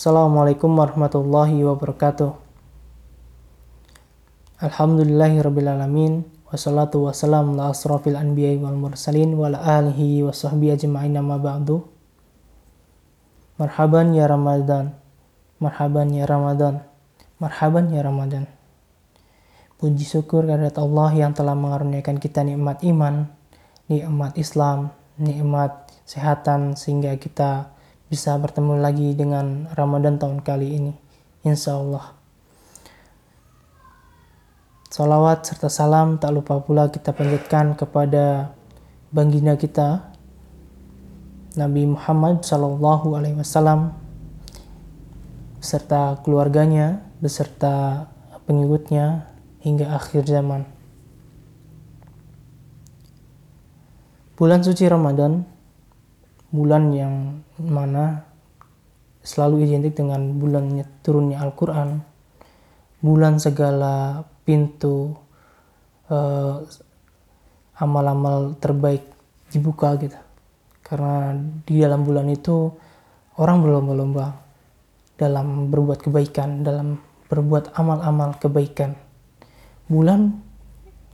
Assalamualaikum warahmatullahi wabarakatuh. Alhamdulillahirrabbilalamin. Wassalatu wassalam ala asrafil anbiya wal mursalin wa ala alihi wa sahbihi ajma'in amma ba'du. Marhaban ya Ramadan. Marhaban ya Ramadan. Marhaban ya Ramadan. Puji syukur kehadirat Allah yang telah mengaruniakan kita nikmat iman, nikmat Islam, nikmat kesehatan sehingga kita bisa bertemu lagi dengan Ramadan tahun kali ini. Insya Allah. Salawat serta salam tak lupa pula kita panjatkan kepada baginda kita Nabi Muhammad Sallallahu Alaihi Wasallam beserta keluarganya beserta pengikutnya hingga akhir zaman. Bulan suci Ramadan, bulan yang mana selalu identik dengan bulannya turunnya Al-Quran, bulan segala pintu eh, amal-amal terbaik dibuka gitu. Karena di dalam bulan itu orang berlomba-lomba dalam berbuat kebaikan, dalam berbuat amal-amal kebaikan bulan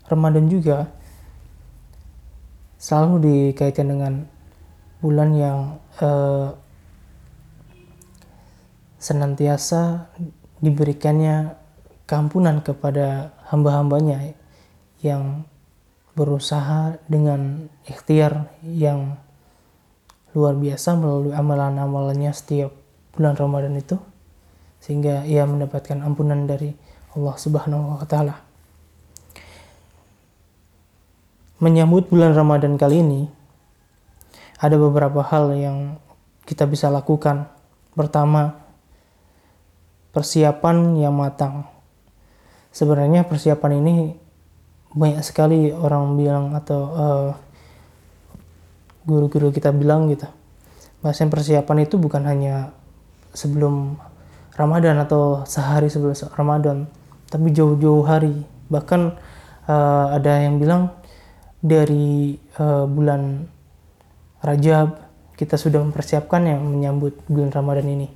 Ramadan juga selalu dikaitkan dengan bulan yang eh, senantiasa diberikannya keampunan kepada hamba-hambanya yang berusaha dengan ikhtiar yang luar biasa melalui amalan-amalannya setiap bulan Ramadan itu sehingga ia mendapatkan ampunan dari Allah Subhanahu wa taala. Menyambut bulan Ramadan kali ini, ada beberapa hal yang kita bisa lakukan. Pertama, persiapan yang matang. Sebenarnya persiapan ini banyak sekali orang bilang atau uh, guru-guru kita bilang gitu. Bahasa persiapan itu bukan hanya sebelum Ramadan atau sehari sebelum Ramadan, tapi jauh-jauh hari. Bahkan uh, ada yang bilang dari uh, bulan Rajab kita sudah mempersiapkan yang menyambut bulan Ramadan ini.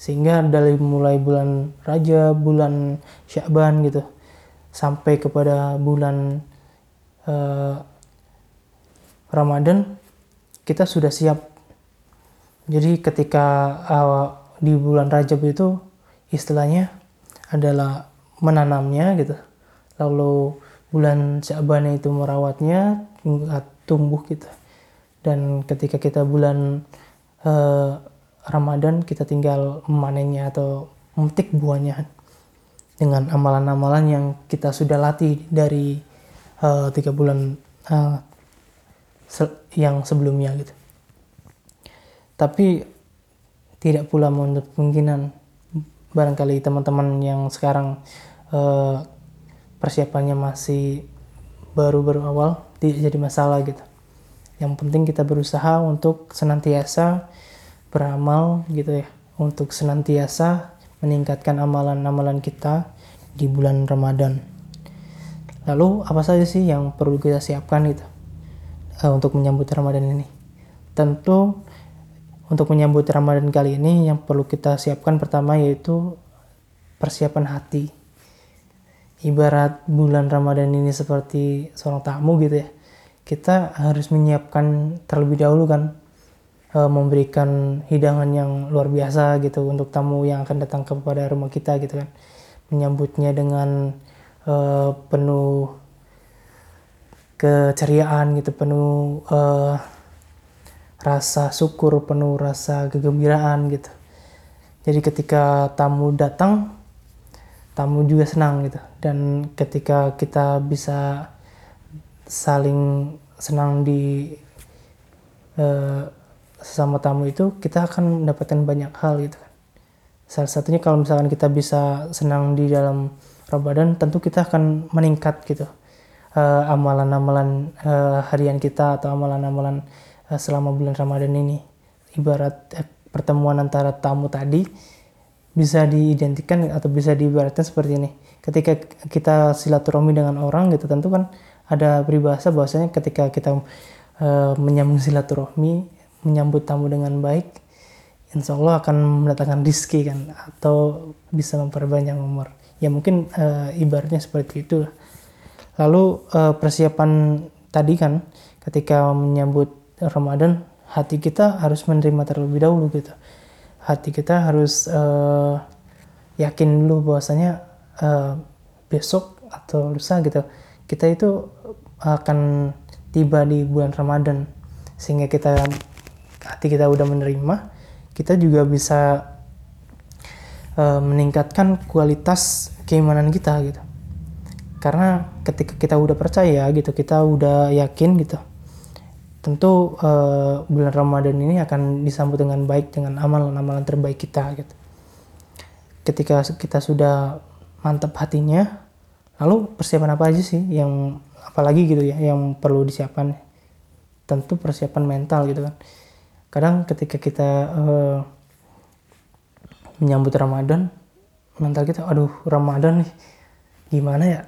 Sehingga dari mulai bulan Rajab, bulan Sya'ban gitu sampai kepada bulan uh, Ramadan kita sudah siap. Jadi ketika uh, di bulan Rajab itu istilahnya adalah menanamnya gitu. Lalu bulan Syaban itu merawatnya tumbuh gitu dan ketika kita bulan uh, Ramadan kita tinggal memanennya atau memetik buahnya dengan amalan-amalan yang kita sudah latih dari uh, tiga bulan uh, se yang sebelumnya gitu. Tapi tidak pula menutup kemungkinan barangkali teman-teman yang sekarang uh, persiapannya masih baru-baru awal tidak jadi masalah gitu yang penting kita berusaha untuk senantiasa beramal gitu ya. Untuk senantiasa meningkatkan amalan-amalan kita di bulan Ramadan. Lalu apa saja sih yang perlu kita siapkan gitu uh, untuk menyambut Ramadan ini? Tentu untuk menyambut Ramadan kali ini yang perlu kita siapkan pertama yaitu persiapan hati. Ibarat bulan Ramadan ini seperti seorang tamu gitu ya kita harus menyiapkan terlebih dahulu kan e, memberikan hidangan yang luar biasa gitu untuk tamu yang akan datang kepada rumah kita gitu kan. Menyambutnya dengan e, penuh keceriaan gitu penuh e, rasa syukur penuh rasa kegembiraan gitu. Jadi ketika tamu datang tamu juga senang gitu. Dan ketika kita bisa saling senang di uh, sesama tamu itu kita akan mendapatkan banyak hal gitu kan. Salah satunya kalau misalkan kita bisa senang di dalam Ramadan tentu kita akan meningkat gitu. Uh, amalan-amalan uh, harian kita atau amalan-amalan uh, selama bulan Ramadan ini. Ibarat uh, pertemuan antara tamu tadi bisa diidentikan atau bisa diibaratkan seperti ini. Ketika kita silaturahmi dengan orang gitu tentu kan ada peribahasa bahwasanya ketika kita e, menyambung silaturahmi, menyambut tamu dengan baik, insya Allah akan mendatangkan rizki kan atau bisa memperbanyak umur ya mungkin uh, ibaratnya seperti itu lalu uh, persiapan tadi kan ketika menyambut Ramadan hati kita harus menerima terlebih dahulu gitu. Hati kita harus uh, yakin dulu bahwasanya uh, besok atau lusa gitu kita itu akan tiba di bulan Ramadan. Sehingga kita hati kita udah menerima kita juga bisa uh, meningkatkan kualitas keimanan kita gitu. Karena ketika kita udah percaya gitu kita udah yakin gitu tentu uh, bulan Ramadan ini akan disambut dengan baik dengan amalan-amalan terbaik kita gitu. Ketika kita sudah mantap hatinya lalu persiapan apa aja sih yang apalagi gitu ya yang perlu disiapkan? Tentu persiapan mental gitu kan. Kadang ketika kita uh, menyambut Ramadan mental kita aduh Ramadan nih gimana ya?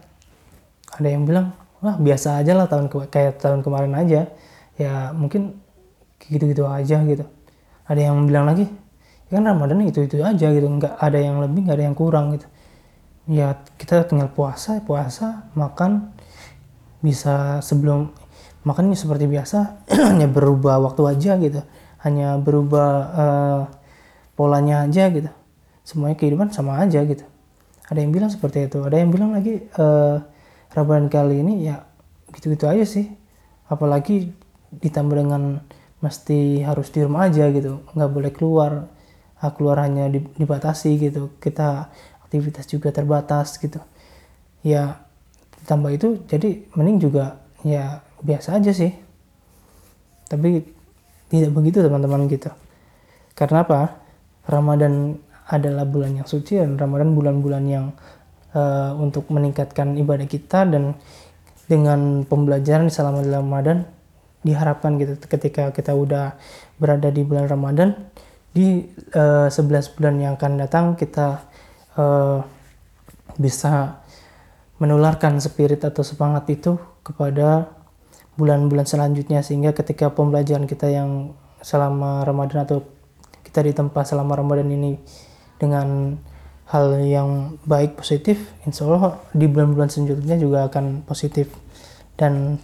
Ada yang bilang wah biasa aja lah tahun ke kayak tahun kemarin aja. Ya mungkin gitu-gitu aja gitu. Ada yang bilang lagi ya kan Ramadan itu itu aja gitu nggak ada yang lebih nggak ada yang kurang gitu ya kita tinggal puasa puasa makan bisa sebelum makannya seperti biasa hanya berubah waktu aja gitu. Hanya berubah uh, polanya aja gitu. Semuanya kehidupan sama aja gitu. Ada yang bilang seperti itu. Ada yang bilang lagi uh, Ramadan kali ini ya gitu-gitu aja sih. Apalagi ditambah dengan mesti harus di rumah aja gitu. Nggak boleh keluar. Keluar hanya dibatasi gitu. Kita aktivitas juga terbatas gitu ya tambah itu jadi mending juga ya biasa aja sih tapi tidak begitu teman-teman gitu. Karena apa? Ramadan adalah bulan yang suci dan Ramadan bulan-bulan yang uh, untuk meningkatkan ibadah kita dan dengan pembelajaran selama Ramadan diharapkan gitu ketika kita udah berada di bulan Ramadan di uh, 11 bulan yang akan datang kita uh, bisa menularkan spirit atau semangat itu kepada bulan-bulan selanjutnya sehingga ketika pembelajaran kita yang selama Ramadan atau kita di tempat selama Ramadan ini dengan hal yang baik positif insya Allah di bulan-bulan selanjutnya juga akan positif. Dan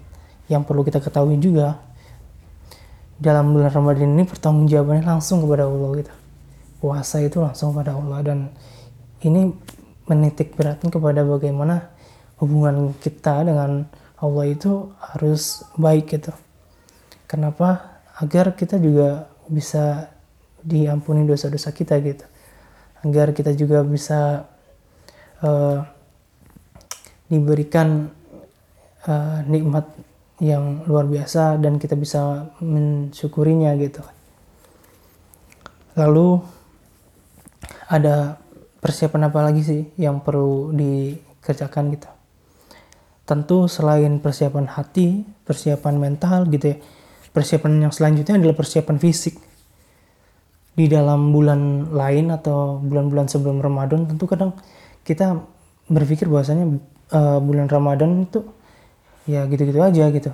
yang perlu kita ketahui juga dalam bulan Ramadan ini pertanggungjawabannya langsung kepada Allah gitu. Puasa itu langsung kepada Allah dan ini menitik beratkan kepada bagaimana hubungan kita dengan Allah itu harus baik gitu. Kenapa? Agar kita juga bisa diampuni dosa-dosa kita gitu. Agar kita juga bisa uh, diberikan uh, nikmat yang luar biasa dan kita bisa mensyukurinya gitu. Lalu ada persiapan apa lagi sih yang perlu dikerjakan gitu? tentu selain persiapan hati, persiapan mental gitu ya, persiapan yang selanjutnya adalah persiapan fisik. Di dalam bulan lain atau bulan-bulan sebelum Ramadan tentu kadang kita berpikir bahwasanya uh, bulan Ramadan itu ya gitu-gitu aja gitu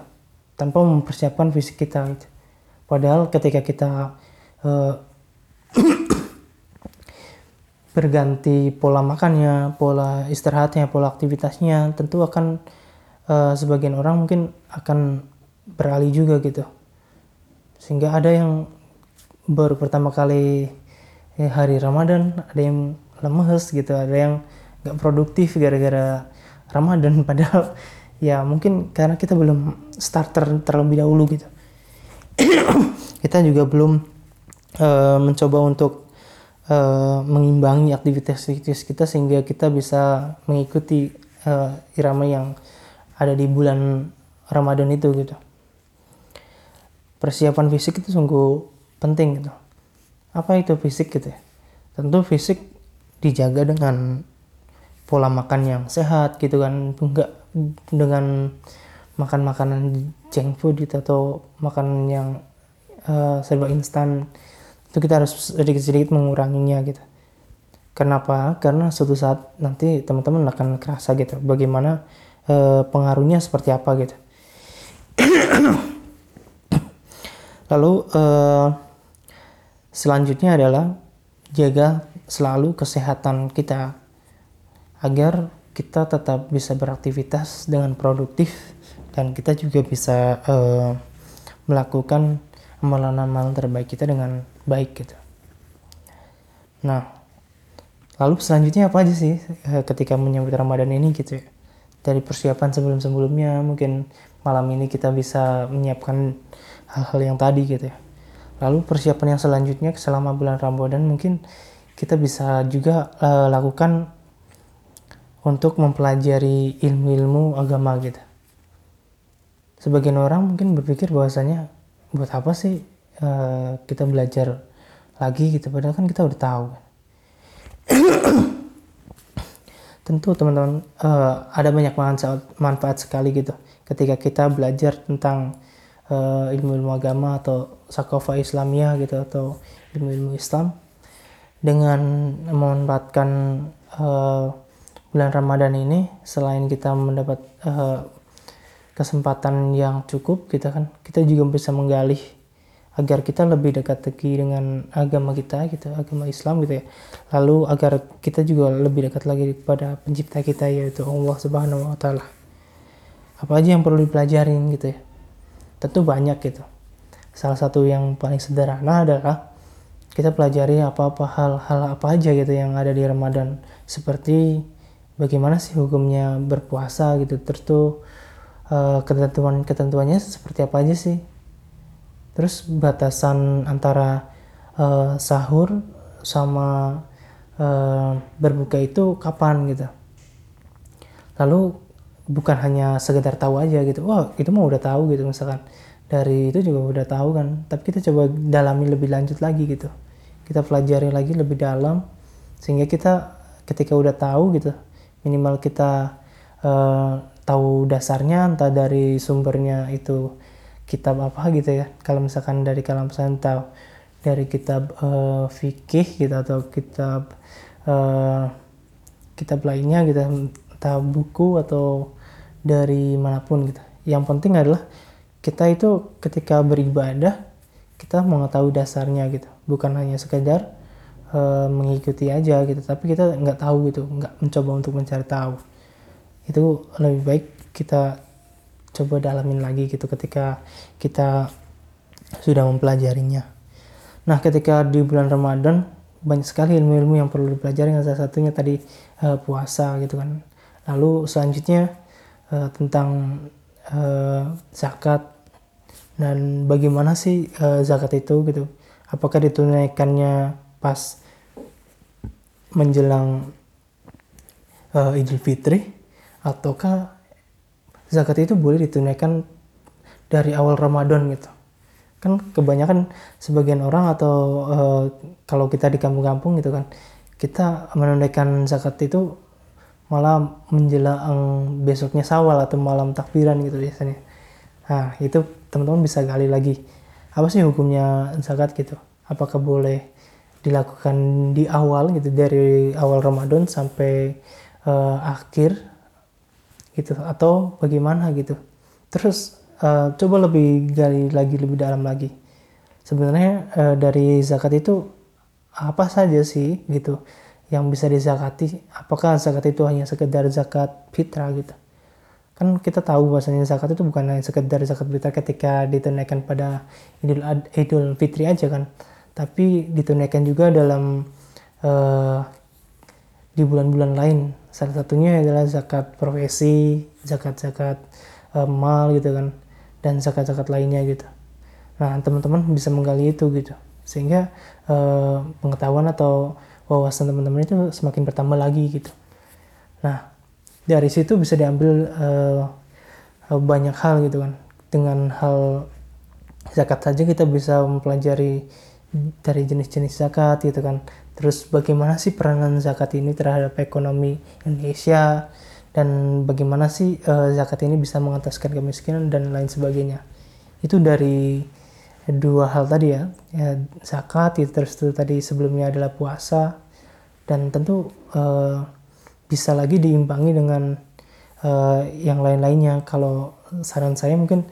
tanpa mempersiapkan fisik kita gitu. Padahal ketika kita uh, berganti pola makannya, pola istirahatnya, pola aktivitasnya tentu akan uh, sebagian orang mungkin akan beralih juga gitu. Sehingga ada yang baru pertama kali ya, hari Ramadan ada yang lemes gitu ada yang nggak produktif gara-gara Ramadan. Padahal ya mungkin karena kita belum starter terlebih dahulu gitu. Kita juga belum uh, mencoba untuk uh, mengimbangi aktivitas kita sehingga kita bisa mengikuti uh, irama yang ada di bulan Ramadan itu gitu. Persiapan fisik itu sungguh penting gitu. Apa itu fisik gitu ya? Tentu fisik dijaga dengan pola makan yang sehat gitu kan, enggak dengan makan makanan junk food gitu atau makan yang uh, serba instan itu kita harus sedikit-sedikit menguranginya gitu. Kenapa? Karena suatu saat nanti teman-teman akan kerasa gitu bagaimana eh, pengaruhnya seperti apa gitu. Lalu eh, selanjutnya adalah jaga selalu kesehatan kita agar kita tetap bisa beraktivitas dengan produktif dan kita juga bisa uh, melakukan amalan-amalan terbaik kita dengan baik gitu. Nah, lalu selanjutnya apa aja sih uh, ketika menyambut Ramadan ini gitu ya? Dari persiapan sebelum-sebelumnya mungkin malam ini kita bisa menyiapkan hal-hal yang tadi gitu ya. Lalu persiapan yang selanjutnya selama bulan Ramadan mungkin kita bisa juga uh, lakukan untuk mempelajari ilmu-ilmu agama gitu sebagian orang mungkin berpikir bahwasanya buat apa sih uh, kita belajar lagi gitu? Padahal kan kita udah tahu. Tentu teman-teman uh, ada banyak manfaat manfaat sekali gitu. Ketika kita belajar tentang uh, ilmu-ilmu agama atau sakofa Islamia gitu atau ilmu-ilmu Islam dengan memanfaatkan uh, bulan Ramadan ini selain kita mendapat uh, kesempatan yang cukup kita kan. Kita juga bisa menggali agar kita lebih dekat lagi dengan agama kita gitu agama Islam gitu ya. Lalu agar kita juga lebih dekat lagi kepada pencipta kita yaitu Allah Subhanahu Wa Taala. Apa aja yang perlu dipelajarin gitu ya? Tentu banyak gitu. Salah satu yang paling sederhana adalah kita pelajari apa-apa hal-hal apa aja gitu yang ada di Ramadan. Seperti bagaimana sih hukumnya berpuasa gitu. Terus tuh uh, ketentuan ketentuannya seperti apa aja sih? Terus batasan antara uh, sahur sama uh, berbuka itu kapan gitu? Lalu bukan hanya sekedar tahu aja gitu wah itu mah udah tahu gitu misalkan. Dari itu juga udah tahu kan. Tapi kita coba dalami lebih lanjut lagi gitu. Kita pelajari lagi lebih dalam sehingga kita ketika udah tahu gitu minimal kita uh, tahu dasarnya entah dari sumbernya itu kitab apa gitu ya. Kalau misalkan dari kalam tahu dari kitab uh, fikih gitu atau kitab uh, kitab lainnya gitu entah buku atau dari mana pun gitu. Yang penting adalah kita itu ketika beribadah kita mengetahui dasarnya gitu. Bukan hanya sekedar uh, mengikuti aja gitu. Tapi kita nggak tahu gitu nggak mencoba untuk mencari tahu itu lebih baik kita coba dalamin lagi gitu ketika kita sudah mempelajarinya. Nah, ketika di bulan Ramadan banyak sekali ilmu-ilmu yang perlu dipelajari, salah satunya tadi uh, puasa gitu kan. Lalu selanjutnya uh, tentang uh, zakat dan bagaimana sih uh, zakat itu gitu. Apakah ditunaikannya pas menjelang uh, Idul Fitri ataukah zakat itu boleh ditunaikan dari awal Ramadan gitu? Kan kebanyakan sebagian orang atau uh, kalau kita di kampung-kampung gitu kan kita menunaikan zakat itu malah menjelang besoknya sawal atau malam takbiran gitu biasanya. Nah itu teman-teman bisa gali lagi. Apa sih hukumnya zakat gitu? Apakah boleh dilakukan di awal gitu dari awal Ramadan sampai uh, akhir gitu atau bagaimana gitu. Terus uh, coba lebih gali lagi lebih dalam lagi. Sebenarnya uh, dari zakat itu apa saja sih gitu yang bisa dizakati? Apakah zakat itu hanya sekedar zakat fitrah gitu? Kan kita tahu bahwasanya zakat itu bukan hanya sekedar zakat fitrah ketika ditunaikan pada idul idul fitri aja kan tapi ditunaikan juga dalam uh, di bulan-bulan lain. Salah satunya adalah zakat profesi zakat-zakat uh, mal gitu kan dan zakat-zakat lainnya gitu. Nah teman-teman bisa menggali itu gitu. Sehingga uh, pengetahuan atau wawasan teman-teman itu semakin bertambah lagi gitu. Nah dari situ bisa diambil uh, banyak hal gitu kan. Dengan hal zakat saja kita bisa mempelajari dari jenis-jenis zakat gitu kan Terus bagaimana sih peranan zakat ini terhadap ekonomi Indonesia dan bagaimana sih uh, zakat ini bisa mengataskan kemiskinan dan lain sebagainya. Itu dari dua hal tadi ya, ya zakat itu terus itu tadi sebelumnya adalah puasa dan tentu uh, bisa lagi diimbangi dengan uh, yang lain-lainnya. Kalau saran saya mungkin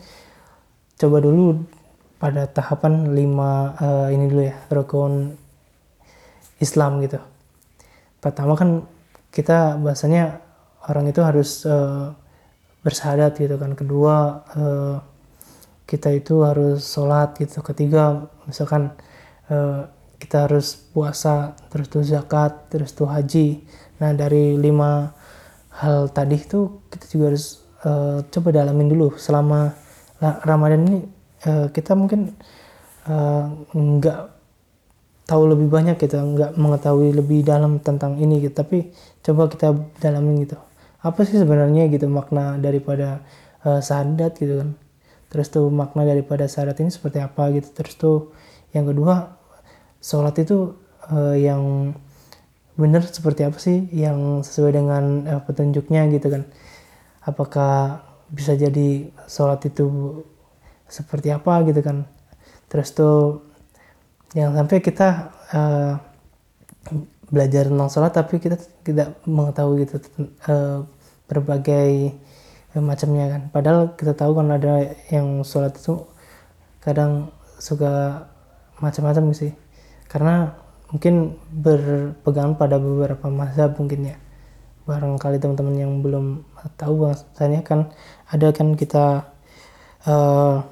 coba dulu pada tahapan lima uh, ini dulu ya rukun Islam gitu. Pertama kan kita bahasanya orang itu harus uh, bersahadat gitu kan. Kedua uh, kita itu harus sholat gitu. Ketiga misalkan uh, kita harus puasa terus tuh zakat terus tuh haji. Nah dari lima hal tadi itu kita juga harus uh, coba dalamin dulu selama Ramadan ini uh, kita mungkin nggak tahu lebih banyak kita nggak mengetahui lebih dalam tentang ini gitu. Tapi coba kita dalamin gitu. Apa sih sebenarnya gitu makna daripada uh, sadat gitu kan? Terus tuh makna daripada sadat ini seperti apa gitu. Terus tuh yang kedua sholat itu uh, yang benar seperti apa sih? Yang sesuai dengan uh, petunjuknya gitu kan? Apakah bisa jadi sholat itu seperti apa gitu kan? Terus tuh yang sampai kita uh, belajar tentang sholat tapi kita tidak mengetahui gitu uh, berbagai macamnya kan. Padahal kita tahu kan ada yang sholat itu kadang suka macam-macam sih. Karena mungkin berpegang pada beberapa mazhab mungkin ya. Barangkali teman-teman yang belum tahu bahasanya kan ada kan kita uh,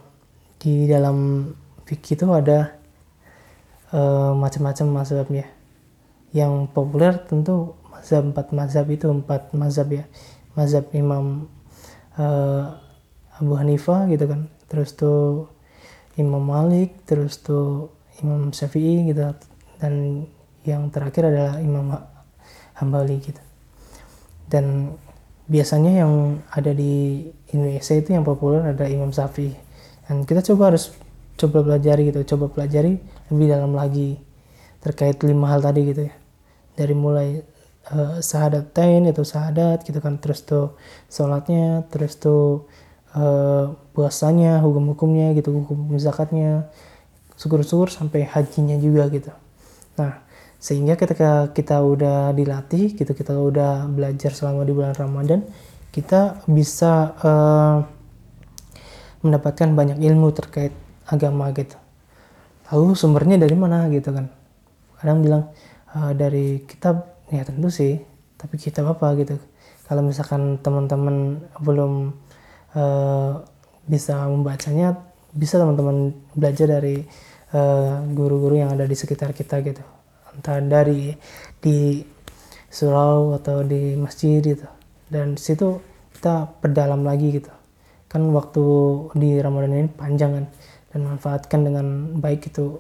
di dalam fikih itu ada uh, macam-macam mazhabnya yang populer tentu mazhab empat mazhab itu empat mazhab ya. Mazhab Imam uh, Abu Hanifah gitu kan. Terus tuh Imam Malik terus tuh Imam Syafi'i gitu. Dan yang terakhir adalah Imam Hambali gitu. Dan biasanya yang ada di Indonesia itu yang populer ada Imam Syafi'i. Dan kita coba harus coba pelajari gitu coba pelajari lebih dalam lagi terkait lima hal tadi gitu ya. Dari mulai uh, tain itu sahadat gitu kan terus tuh sholatnya terus tuh uh, puasanya hukum-hukumnya gitu hukum zakatnya syukur-syukur sampai hajinya juga gitu. Nah sehingga ketika kita udah dilatih gitu kita udah belajar selama di bulan Ramadan kita bisa uh, mendapatkan banyak ilmu terkait agama gitu. Lalu sumbernya dari mana gitu kan. Kadang bilang e, dari kitab ya tentu sih tapi kitab apa gitu. Kalau misalkan teman-teman belum uh, bisa membacanya bisa teman-teman belajar dari eh, guru-guru uh, yang ada di sekitar kita gitu. Entah dari di surau atau di masjid gitu. Dan situ kita perdalam lagi gitu. Kan waktu di Ramadan ini panjang kan dan manfaatkan dengan baik itu.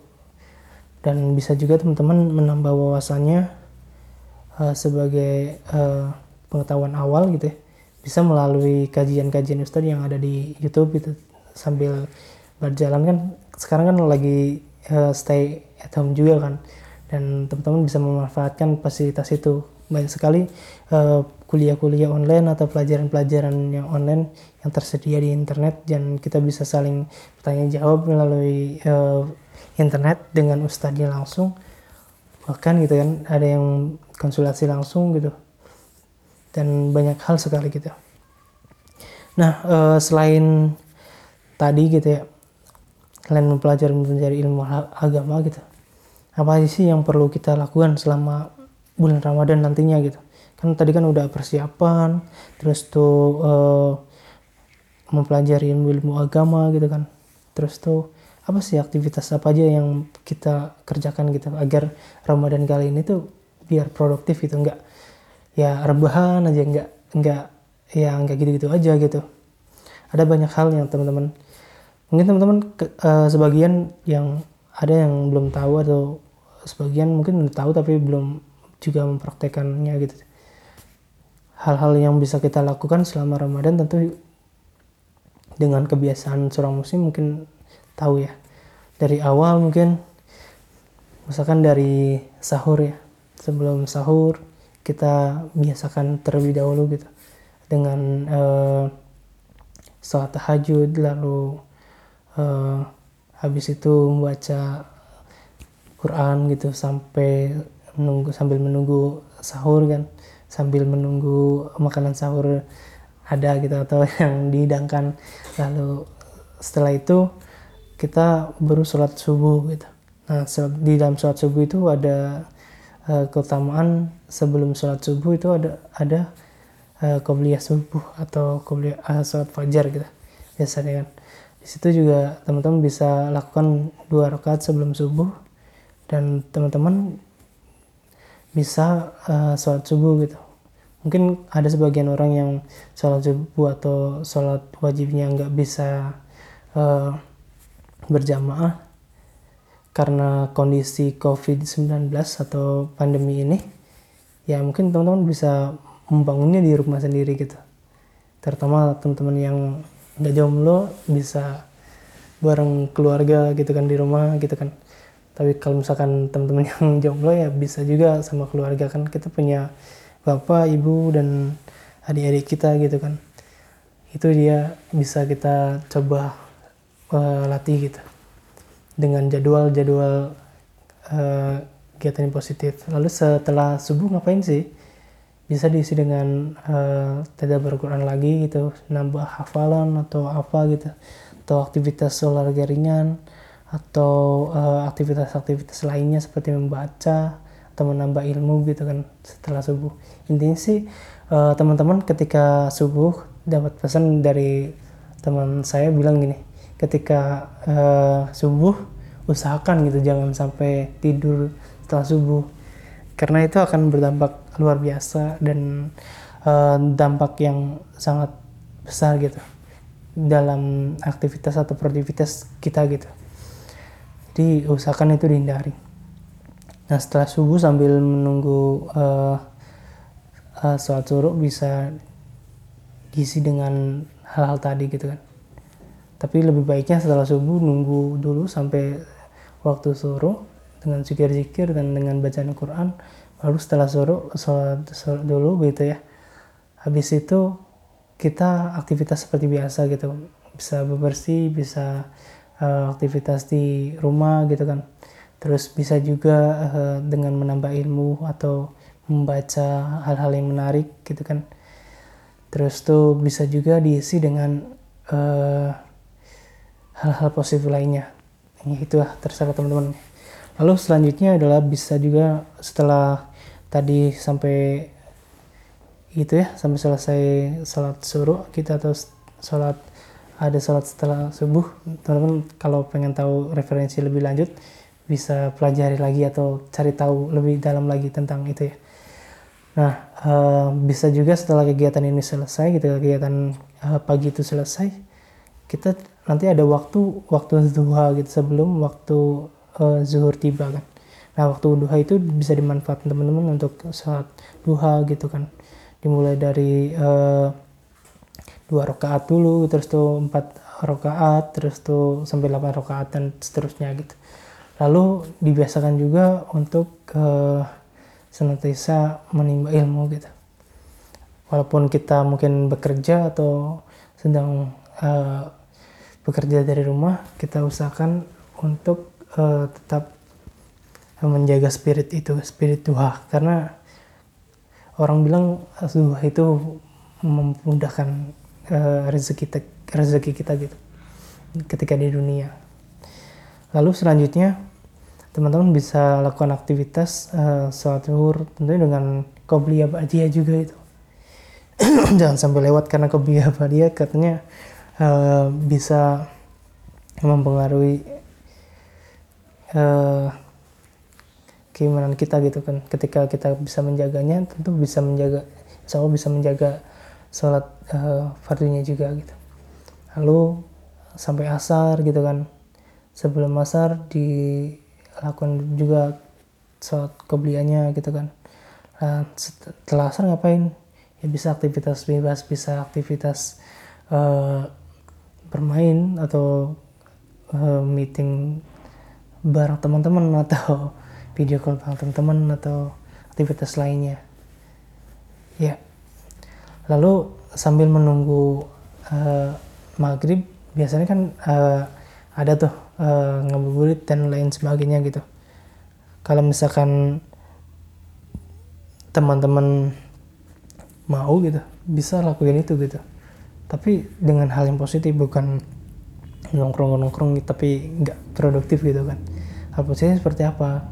Dan bisa juga teman-teman menambah wawasannya uh, sebagai uh, pengetahuan awal gitu ya. Bisa melalui kajian-kajian Ustadz yang ada di YouTube gitu sambil berjalan kan. Sekarang kan lagi uh, stay at home juga kan. Dan teman-teman bisa memanfaatkan fasilitas itu banyak sekali kuliah-kuliah uh, online atau pelajaran-pelajaran yang online yang tersedia di internet dan kita bisa saling bertanya jawab melalui uh, internet dengan ustadznya langsung. Bahkan gitu kan ada yang konsultasi langsung gitu. Dan banyak hal sekali gitu. Nah uh, selain tadi gitu ya kalian mempelajari mempelajari ilmu agama gitu apa sih yang perlu kita lakukan selama bulan Ramadan nantinya gitu. Kan tadi kan udah persiapan terus tuh uh, mempelajari ilmu agama gitu kan. Terus tuh apa sih aktivitas apa aja yang kita kerjakan gitu agar Ramadan kali ini tuh biar produktif gitu? Enggak ya rebahan aja enggak enggak ya enggak gitu-gitu aja gitu. Ada banyak hal yang teman-teman mungkin teman-teman uh, sebagian yang ada yang belum tahu atau sebagian mungkin tahu tapi belum juga mempraktekannya gitu. Hal-hal yang bisa kita lakukan selama Ramadan tentu dengan kebiasaan seorang muslim mungkin tahu ya. Dari awal mungkin misalkan dari sahur ya. Sebelum sahur kita biasakan terlebih dahulu gitu. Dengan uh, sholat tahajud lalu uh, habis itu membaca Quran gitu sampai menunggu sambil menunggu sahur kan sambil menunggu makanan sahur ada gitu atau yang dihidangkan. Lalu setelah itu kita baru sholat subuh gitu. Nah di dalam sholat subuh itu ada uh, keutamaan sebelum sholat subuh itu ada ada uh, subuh atau qobliyah uh, sholat fajar gitu biasanya kan. Di situ juga teman-teman bisa lakukan dua rakaat sebelum subuh dan teman-teman bisa uh, sholat subuh gitu. Mungkin ada sebagian orang yang sholat subuh atau sholat wajibnya nggak bisa uh, berjamaah karena kondisi COVID-19 atau pandemi ini ya mungkin teman-teman bisa membangunnya di rumah sendiri gitu. Terutama teman-teman yang nggak jomblo bisa bareng keluarga gitu kan di rumah gitu kan tapi kalau misalkan teman-teman yang jomblo ya bisa juga sama keluarga kan kita punya bapak, ibu, dan adik-adik kita gitu kan. Itu dia bisa kita coba uh, latih gitu. Dengan jadwal-jadwal uh, kegiatan yang positif. Lalu setelah subuh ngapain sih? Bisa diisi dengan uh, tadabbur Quran lagi gitu, nambah hafalan atau apa gitu. Atau aktivitas olahraga ringan atau aktivitas-aktivitas uh, lainnya seperti membaca atau menambah ilmu gitu kan setelah subuh. Intinya sih uh, teman-teman ketika subuh dapat pesan dari teman saya bilang gini ketika uh, subuh usahakan gitu jangan sampai tidur setelah subuh. Karena itu akan berdampak luar biasa dan uh, dampak yang sangat besar gitu dalam aktivitas atau produktivitas kita gitu jadi usahakan itu dihindari Nah setelah subuh sambil menunggu uh, uh, sholat suruh bisa diisi dengan hal-hal tadi gitu kan. Tapi lebih baiknya setelah subuh nunggu dulu sampai waktu suruh dengan zikir-zikir dan dengan bacaan Quran. Baru setelah suruh sholat, sholat dulu gitu ya. Habis itu kita aktivitas seperti biasa gitu. Bisa bebersih, bisa uh, aktivitas di rumah gitu kan. Terus bisa juga uh, dengan menambah ilmu atau membaca hal-hal yang menarik gitu kan. Terus tuh bisa juga diisi dengan eh, hal-hal positif lainnya. Ini itulah terserah teman-teman. Lalu selanjutnya adalah bisa juga setelah tadi sampai gitu ya sampai selesai sholat suruh kita atau sholat ada sholat setelah subuh teman-teman kalau pengen tahu referensi lebih lanjut bisa pelajari lagi atau cari tahu lebih dalam lagi tentang itu ya. Nah, uh, bisa juga setelah kegiatan ini selesai, gitu kegiatan uh, pagi itu selesai, kita nanti ada waktu waktu duha gitu sebelum waktu uh, zuhur tiba kan. Nah, waktu duha itu bisa dimanfaatkan teman-teman untuk saat duha gitu kan. Dimulai dari uh, dua rakaat dulu, terus tuh empat rakaat, terus tuh sampai delapan rakaat dan seterusnya gitu. Lalu dibiasakan juga untuk uh, senantiasa menimba ilmu gitu. Walaupun kita mungkin bekerja atau sedang uh, bekerja dari rumah kita usahakan untuk uh, tetap menjaga spirit itu spirit duha. Karena orang bilang duha itu memudahkan uh, rezeki kita rezeki kita gitu ketika di dunia Lalu selanjutnya teman-teman bisa lakukan aktivitas uh, sholat zuhur tentunya dengan qobliyah ba'diyah juga itu. Jangan sampai lewat karena qobliyah ba'diyah katanya uh, bisa mempengaruhi uh, keimanan kita gitu kan. Ketika kita bisa menjaganya tentu bisa menjaga insya Allah bisa menjaga sholat uh, fardunya juga gitu. Lalu sampai asar gitu kan. Sebelum asar dilakukan juga sholat kebliannya gitu kan. Nah, setelah asar ngapain? Ya bisa aktivitas bebas bisa aktivitas uh, bermain atau uh, meeting bareng teman-teman atau video call bareng teman-teman atau aktivitas lainnya. Ya lalu sambil menunggu uh, maghrib biasanya kan uh, ada tuh uh, ngabuburit dan lain sebagainya gitu. Kalau misalkan teman-teman mau gitu bisa lakuin itu gitu. Tapi dengan hal yang positif bukan nongkrong-nongkrong tapi nggak produktif gitu kan. Hal positif seperti apa?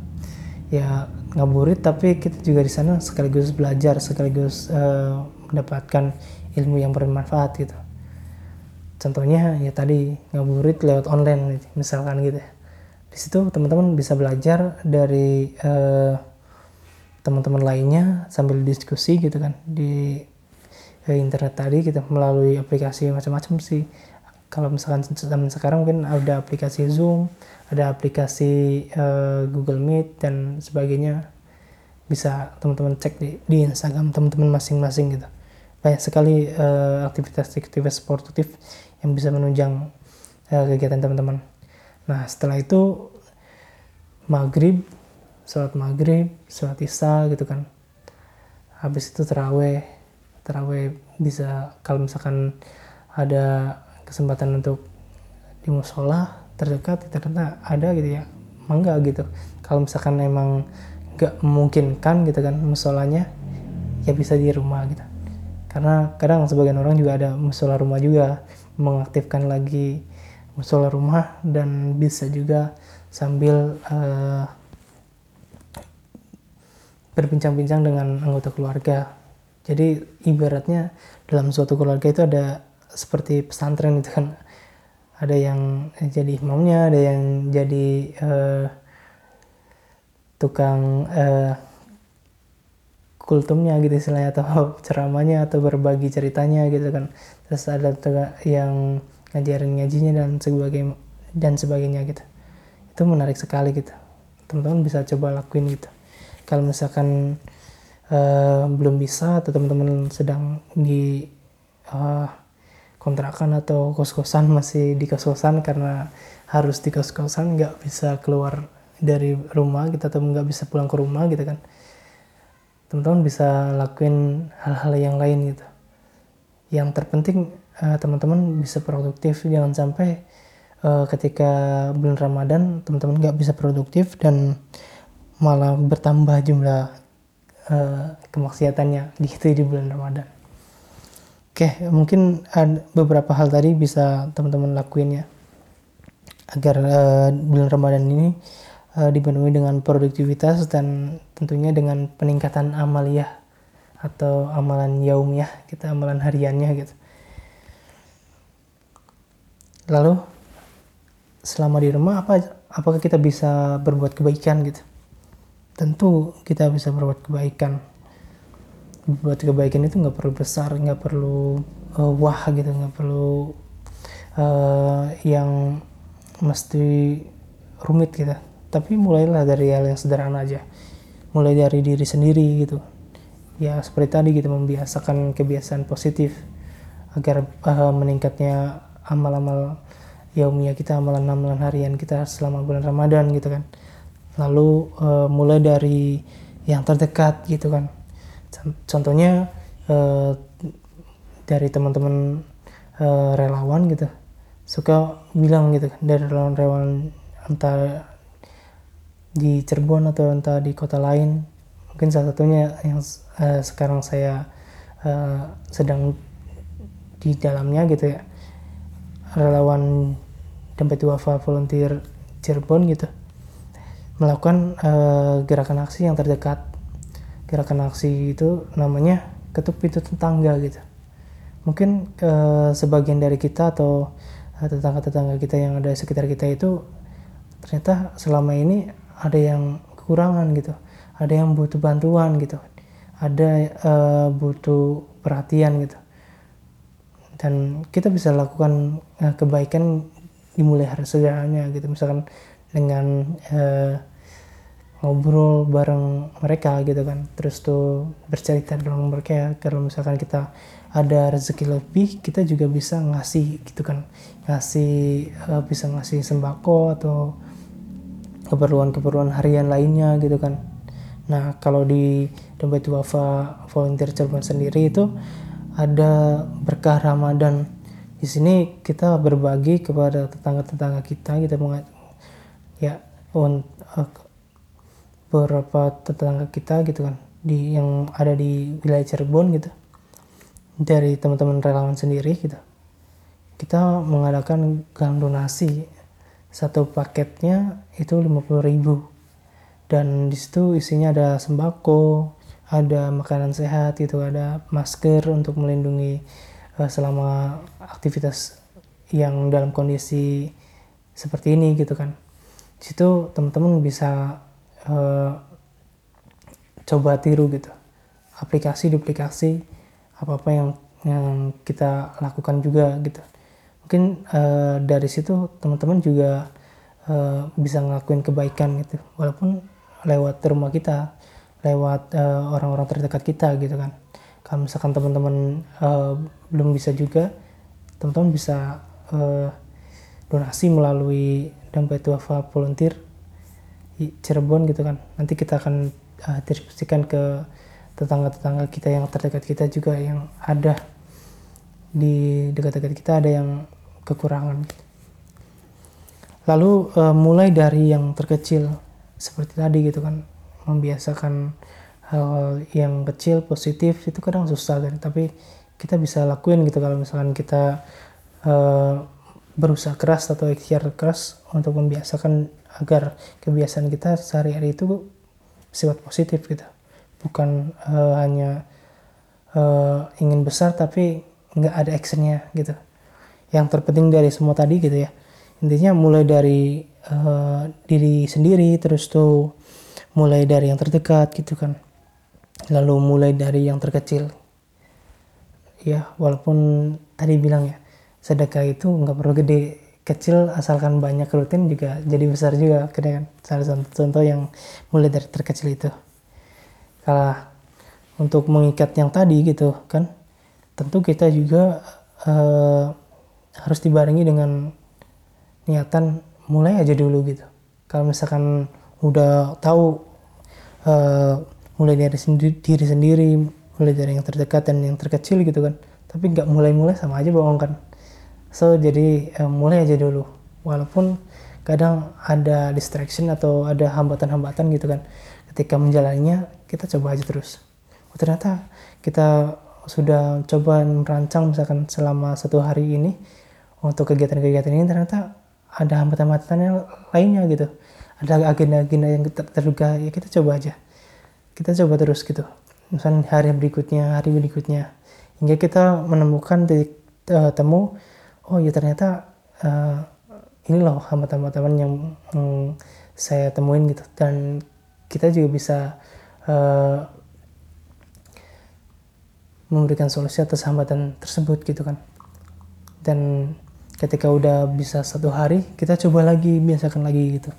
Ya ngaburit tapi kita juga di sana sekaligus belajar sekaligus uh, mendapatkan ilmu yang bermanfaat gitu. Contohnya ya tadi ngaburit lewat online misalkan gitu ya. Di situ teman-teman bisa belajar dari uh, teman-teman lainnya sambil diskusi gitu kan di uh, internet tadi kita melalui aplikasi macam-macam sih. Kalau misalkan zaman sekarang mungkin ada aplikasi Zoom ada aplikasi uh, Google Meet dan sebagainya. Bisa teman-teman cek di, di Instagram teman-teman masing-masing gitu banyak sekali aktivitas-aktivitas uh, sportif yang bisa menunjang uh, kegiatan teman-teman. Nah setelah itu maghrib, sholat maghrib, sholat isya gitu kan. Habis itu teraweh, teraweh bisa kalau misalkan ada kesempatan untuk di musola terdekat ternyata ada gitu ya. Mangga gitu. Kalau misalkan emang nggak memungkinkan gitu kan musolanya ya bisa di rumah gitu karena kadang sebagian orang juga ada musola rumah juga mengaktifkan lagi musola rumah dan bisa juga sambil uh, berbincang-bincang dengan anggota keluarga. Jadi ibaratnya dalam suatu keluarga itu ada seperti pesantren itu kan. Ada yang jadi imamnya, ada yang jadi uh, tukang uh, kultumnya gitu istilahnya atau ceramahnya atau berbagi ceritanya gitu kan. Terus ada yang ngajarin ngajinya dan sebagainya dan sebagainya gitu. Itu menarik sekali gitu. Teman-teman bisa coba lakuin gitu. Kalau misalkan uh, belum bisa atau teman-teman sedang di uh, kontrakan atau kos-kosan masih di kos-kosan karena harus di kos-kosan nggak bisa keluar dari rumah gitu, atau nggak bisa pulang ke rumah gitu kan teman-teman bisa lakuin hal-hal yang lain gitu. Yang terpenting uh, teman-teman bisa produktif. Jangan sampai uh, ketika bulan Ramadan teman-teman nggak bisa produktif dan malah bertambah jumlah uh, kemaksiatannya di di bulan Ramadan. Oke, mungkin ada beberapa hal tadi bisa teman-teman lakuin ya. Agar uh, bulan Ramadan ini uh, dipenuhi dengan produktivitas dan tentunya dengan peningkatan amaliyah atau amalan yaumiyah kita amalan hariannya gitu. Lalu selama di rumah apa apakah kita bisa berbuat kebaikan gitu? Tentu kita bisa berbuat kebaikan. Berbuat kebaikan itu nggak perlu besar nggak perlu uh, wah gitu nggak perlu uh, yang mesti rumit gitu tapi mulailah dari hal yang sederhana aja mulai dari diri sendiri gitu ya seperti tadi gitu membiasakan kebiasaan positif agar uh, meningkatnya amal-amal yaumiyah kita, amalan-amalan harian kita selama bulan Ramadan gitu kan. Lalu uh, mulai dari yang terdekat gitu kan. Contohnya uh, dari teman-teman uh, relawan gitu suka bilang gitu kan dari relawan-relawan entah di Cirebon atau entah di kota lain. Mungkin salah satunya yang uh, sekarang saya uh, sedang di dalamnya gitu ya. Relawan dompet wafa volunteer Cirebon gitu. Melakukan uh, gerakan aksi yang terdekat. Gerakan aksi itu namanya ketuk pintu tetangga gitu. Mungkin uh, sebagian dari kita atau tetangga-tetangga kita yang ada di sekitar kita itu ternyata selama ini ada yang kekurangan gitu. Ada yang butuh bantuan gitu. Ada uh, butuh perhatian gitu. Dan kita bisa lakukan uh, kebaikan dimulai hari sederhananya gitu. Misalkan dengan uh, ngobrol bareng mereka gitu kan. Terus tuh bercerita dengan mereka. Kalau misalkan kita ada rezeki lebih kita juga bisa ngasih gitu kan. Ngasih uh, bisa ngasih sembako atau keperluan-keperluan harian lainnya gitu kan. Nah kalau di dompet wafa volunteer Cirebon sendiri itu ada berkah Ramadan. Di sini kita berbagi kepada tetangga-tetangga kita, kita ya on, uh, beberapa tetangga kita gitu kan di yang ada di wilayah Cirebon gitu. Dari teman-teman relawan sendiri gitu. Kita mengadakan gang donasi satu paketnya itu 50.000 dan di situ isinya ada sembako ada makanan sehat itu ada masker untuk melindungi uh, selama aktivitas yang dalam kondisi seperti ini gitu kan. Di situ teman-teman bisa uh, coba tiru gitu. Aplikasi duplikasi apa apa yang yang kita lakukan juga gitu mungkin uh, dari situ teman-teman juga uh, bisa ngelakuin kebaikan gitu. Walaupun lewat rumah kita lewat uh, orang-orang terdekat kita gitu kan. Kalau misalkan teman-teman uh, belum bisa juga teman-teman bisa uh, donasi melalui dompet wafa volunteer Cirebon gitu kan. Nanti kita akan uh, distribusikan ke tetangga-tetangga kita yang terdekat kita juga yang ada di dekat-dekat kita. Ada yang kekurangan. Lalu uh, mulai dari yang terkecil seperti tadi gitu kan membiasakan hal yang kecil positif itu kadang susah kan. Tapi kita bisa lakuin gitu kalau misalkan kita uh, berusaha keras atau ikhtiar keras untuk membiasakan agar kebiasaan kita sehari-hari itu sifat positif gitu. Bukan uh, hanya ingin besar tapi nggak ada actionnya gitu yang terpenting dari semua tadi gitu ya. Intinya mulai dari uh, diri sendiri terus tuh mulai dari yang terdekat gitu kan. Lalu mulai dari yang terkecil. Ya walaupun tadi bilang ya sedekah itu nggak perlu gede. Kecil asalkan banyak rutin juga jadi besar juga kan? Salah satu contoh yang mulai dari terkecil itu. Kalah untuk mengikat yang tadi gitu kan tentu kita juga uh, harus dibarengi dengan niatan mulai aja dulu gitu. Kalau misalkan udah tahu uh, mulai dari sendiri, diri sendiri mulai dari yang terdekat dan yang terkecil gitu kan. Tapi nggak mulai-mulai sama aja bohong kan. So jadi uh, mulai aja dulu. Walaupun kadang ada distraction atau ada hambatan-hambatan gitu kan. Ketika menjalaninya kita coba aja terus. Oh, ternyata kita sudah coba merancang misalkan selama satu hari ini untuk kegiatan-kegiatan ini ternyata ada hambatan-hambatannya lainnya gitu. Ada agenda-agenda yang terduga ya kita coba aja. Kita coba terus gitu. Misalnya hari berikutnya hari berikutnya. Hingga kita menemukan titik uh, temu oh ya ternyata uh, ini loh hambatan-hambatan yang, yang saya temuin gitu. Dan kita juga bisa uh, memberikan solusi atas hambatan tersebut gitu kan. Dan ketika udah bisa satu hari kita coba lagi biasakan lagi gitu.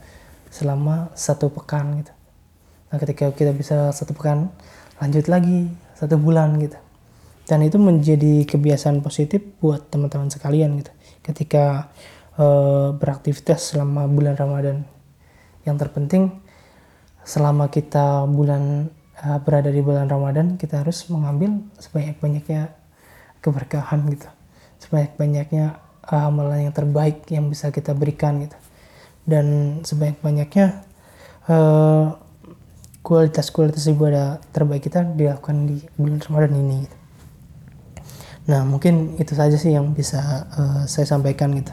Selama satu pekan gitu. Nah ketika kita bisa satu pekan lanjut lagi satu bulan gitu. Dan itu menjadi kebiasaan positif buat teman-teman sekalian gitu. Ketika uh, beraktivitas selama bulan Ramadan. Yang terpenting selama kita bulan uh, berada di bulan Ramadan kita harus mengambil sebanyak-banyaknya keberkahan gitu. Sebanyak-banyaknya amalan yang terbaik yang bisa kita berikan gitu dan sebanyak-banyaknya uh, kualitas-kualitas ibadah terbaik kita dilakukan di bulan Ramadan ini gitu. Nah mungkin itu saja sih yang bisa uh, saya sampaikan gitu.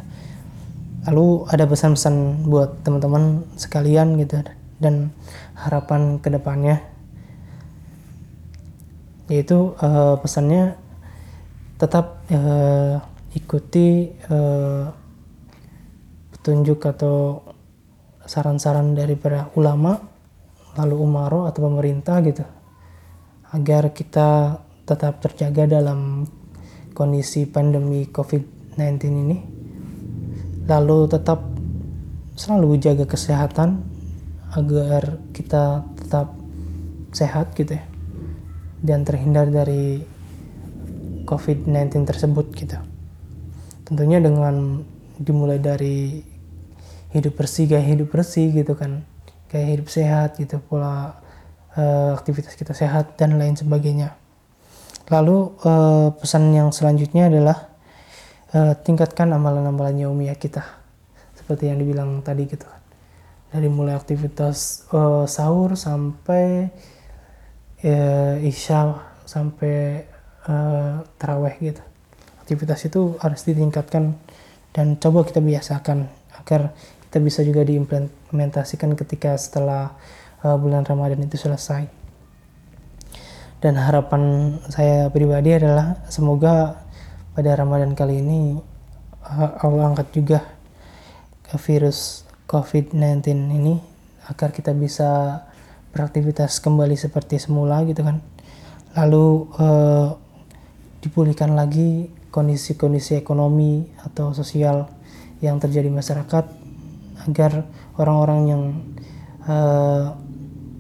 Lalu ada pesan-pesan buat teman-teman sekalian gitu dan harapan ke depannya yaitu uh, pesannya tetap uh, ikuti uh, petunjuk atau saran-saran dari para ulama lalu umaro atau pemerintah gitu agar kita tetap terjaga dalam kondisi pandemi COVID-19 ini lalu tetap selalu jaga kesehatan agar kita tetap sehat gitu ya dan terhindar dari COVID-19 tersebut gitu. Tentunya dengan dimulai dari hidup bersih, gaya hidup bersih gitu kan, gaya hidup sehat gitu, pola uh, aktivitas kita sehat dan lain sebagainya. Lalu uh, pesan yang selanjutnya adalah uh, tingkatkan amalan-amalan yaumiyah kita, seperti yang dibilang tadi gitu kan. Dari mulai aktivitas uh, sahur sampai uh, isya sampai uh, taraweh gitu beraktivitas itu harus ditingkatkan dan coba kita biasakan agar kita bisa juga diimplementasikan ketika setelah uh, bulan Ramadan itu selesai. Dan harapan saya pribadi adalah semoga pada Ramadan kali ini uh, Allah angkat juga ke virus COVID-19 ini agar kita bisa beraktivitas kembali seperti semula gitu kan. Lalu uh, dipulihkan lagi kondisi-kondisi ekonomi atau sosial yang terjadi masyarakat agar orang-orang yang uh,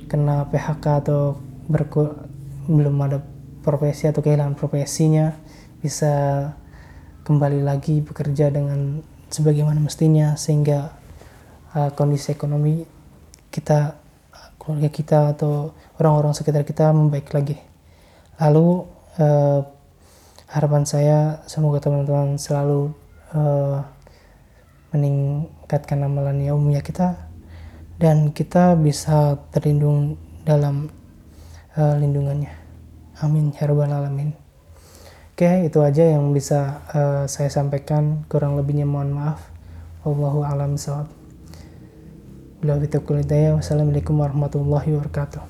kena PHK atau berku, belum ada profesi atau kehilangan profesinya bisa kembali lagi bekerja dengan sebagaimana mestinya sehingga uh, kondisi ekonomi kita keluarga kita atau orang-orang sekitar kita membaik lagi. Lalu uh, harapan saya semoga teman-teman selalu uh, meningkatkan amalan yaumiyah kita dan kita bisa terlindung dalam uh, lindungannya. Amin ya rabbal alamin. Oke itu aja yang bisa uh, saya sampaikan. Kurang lebihnya mohon maaf. Wallahu alam sawab Wassalamualaikum warahmatullahi wabarakatuh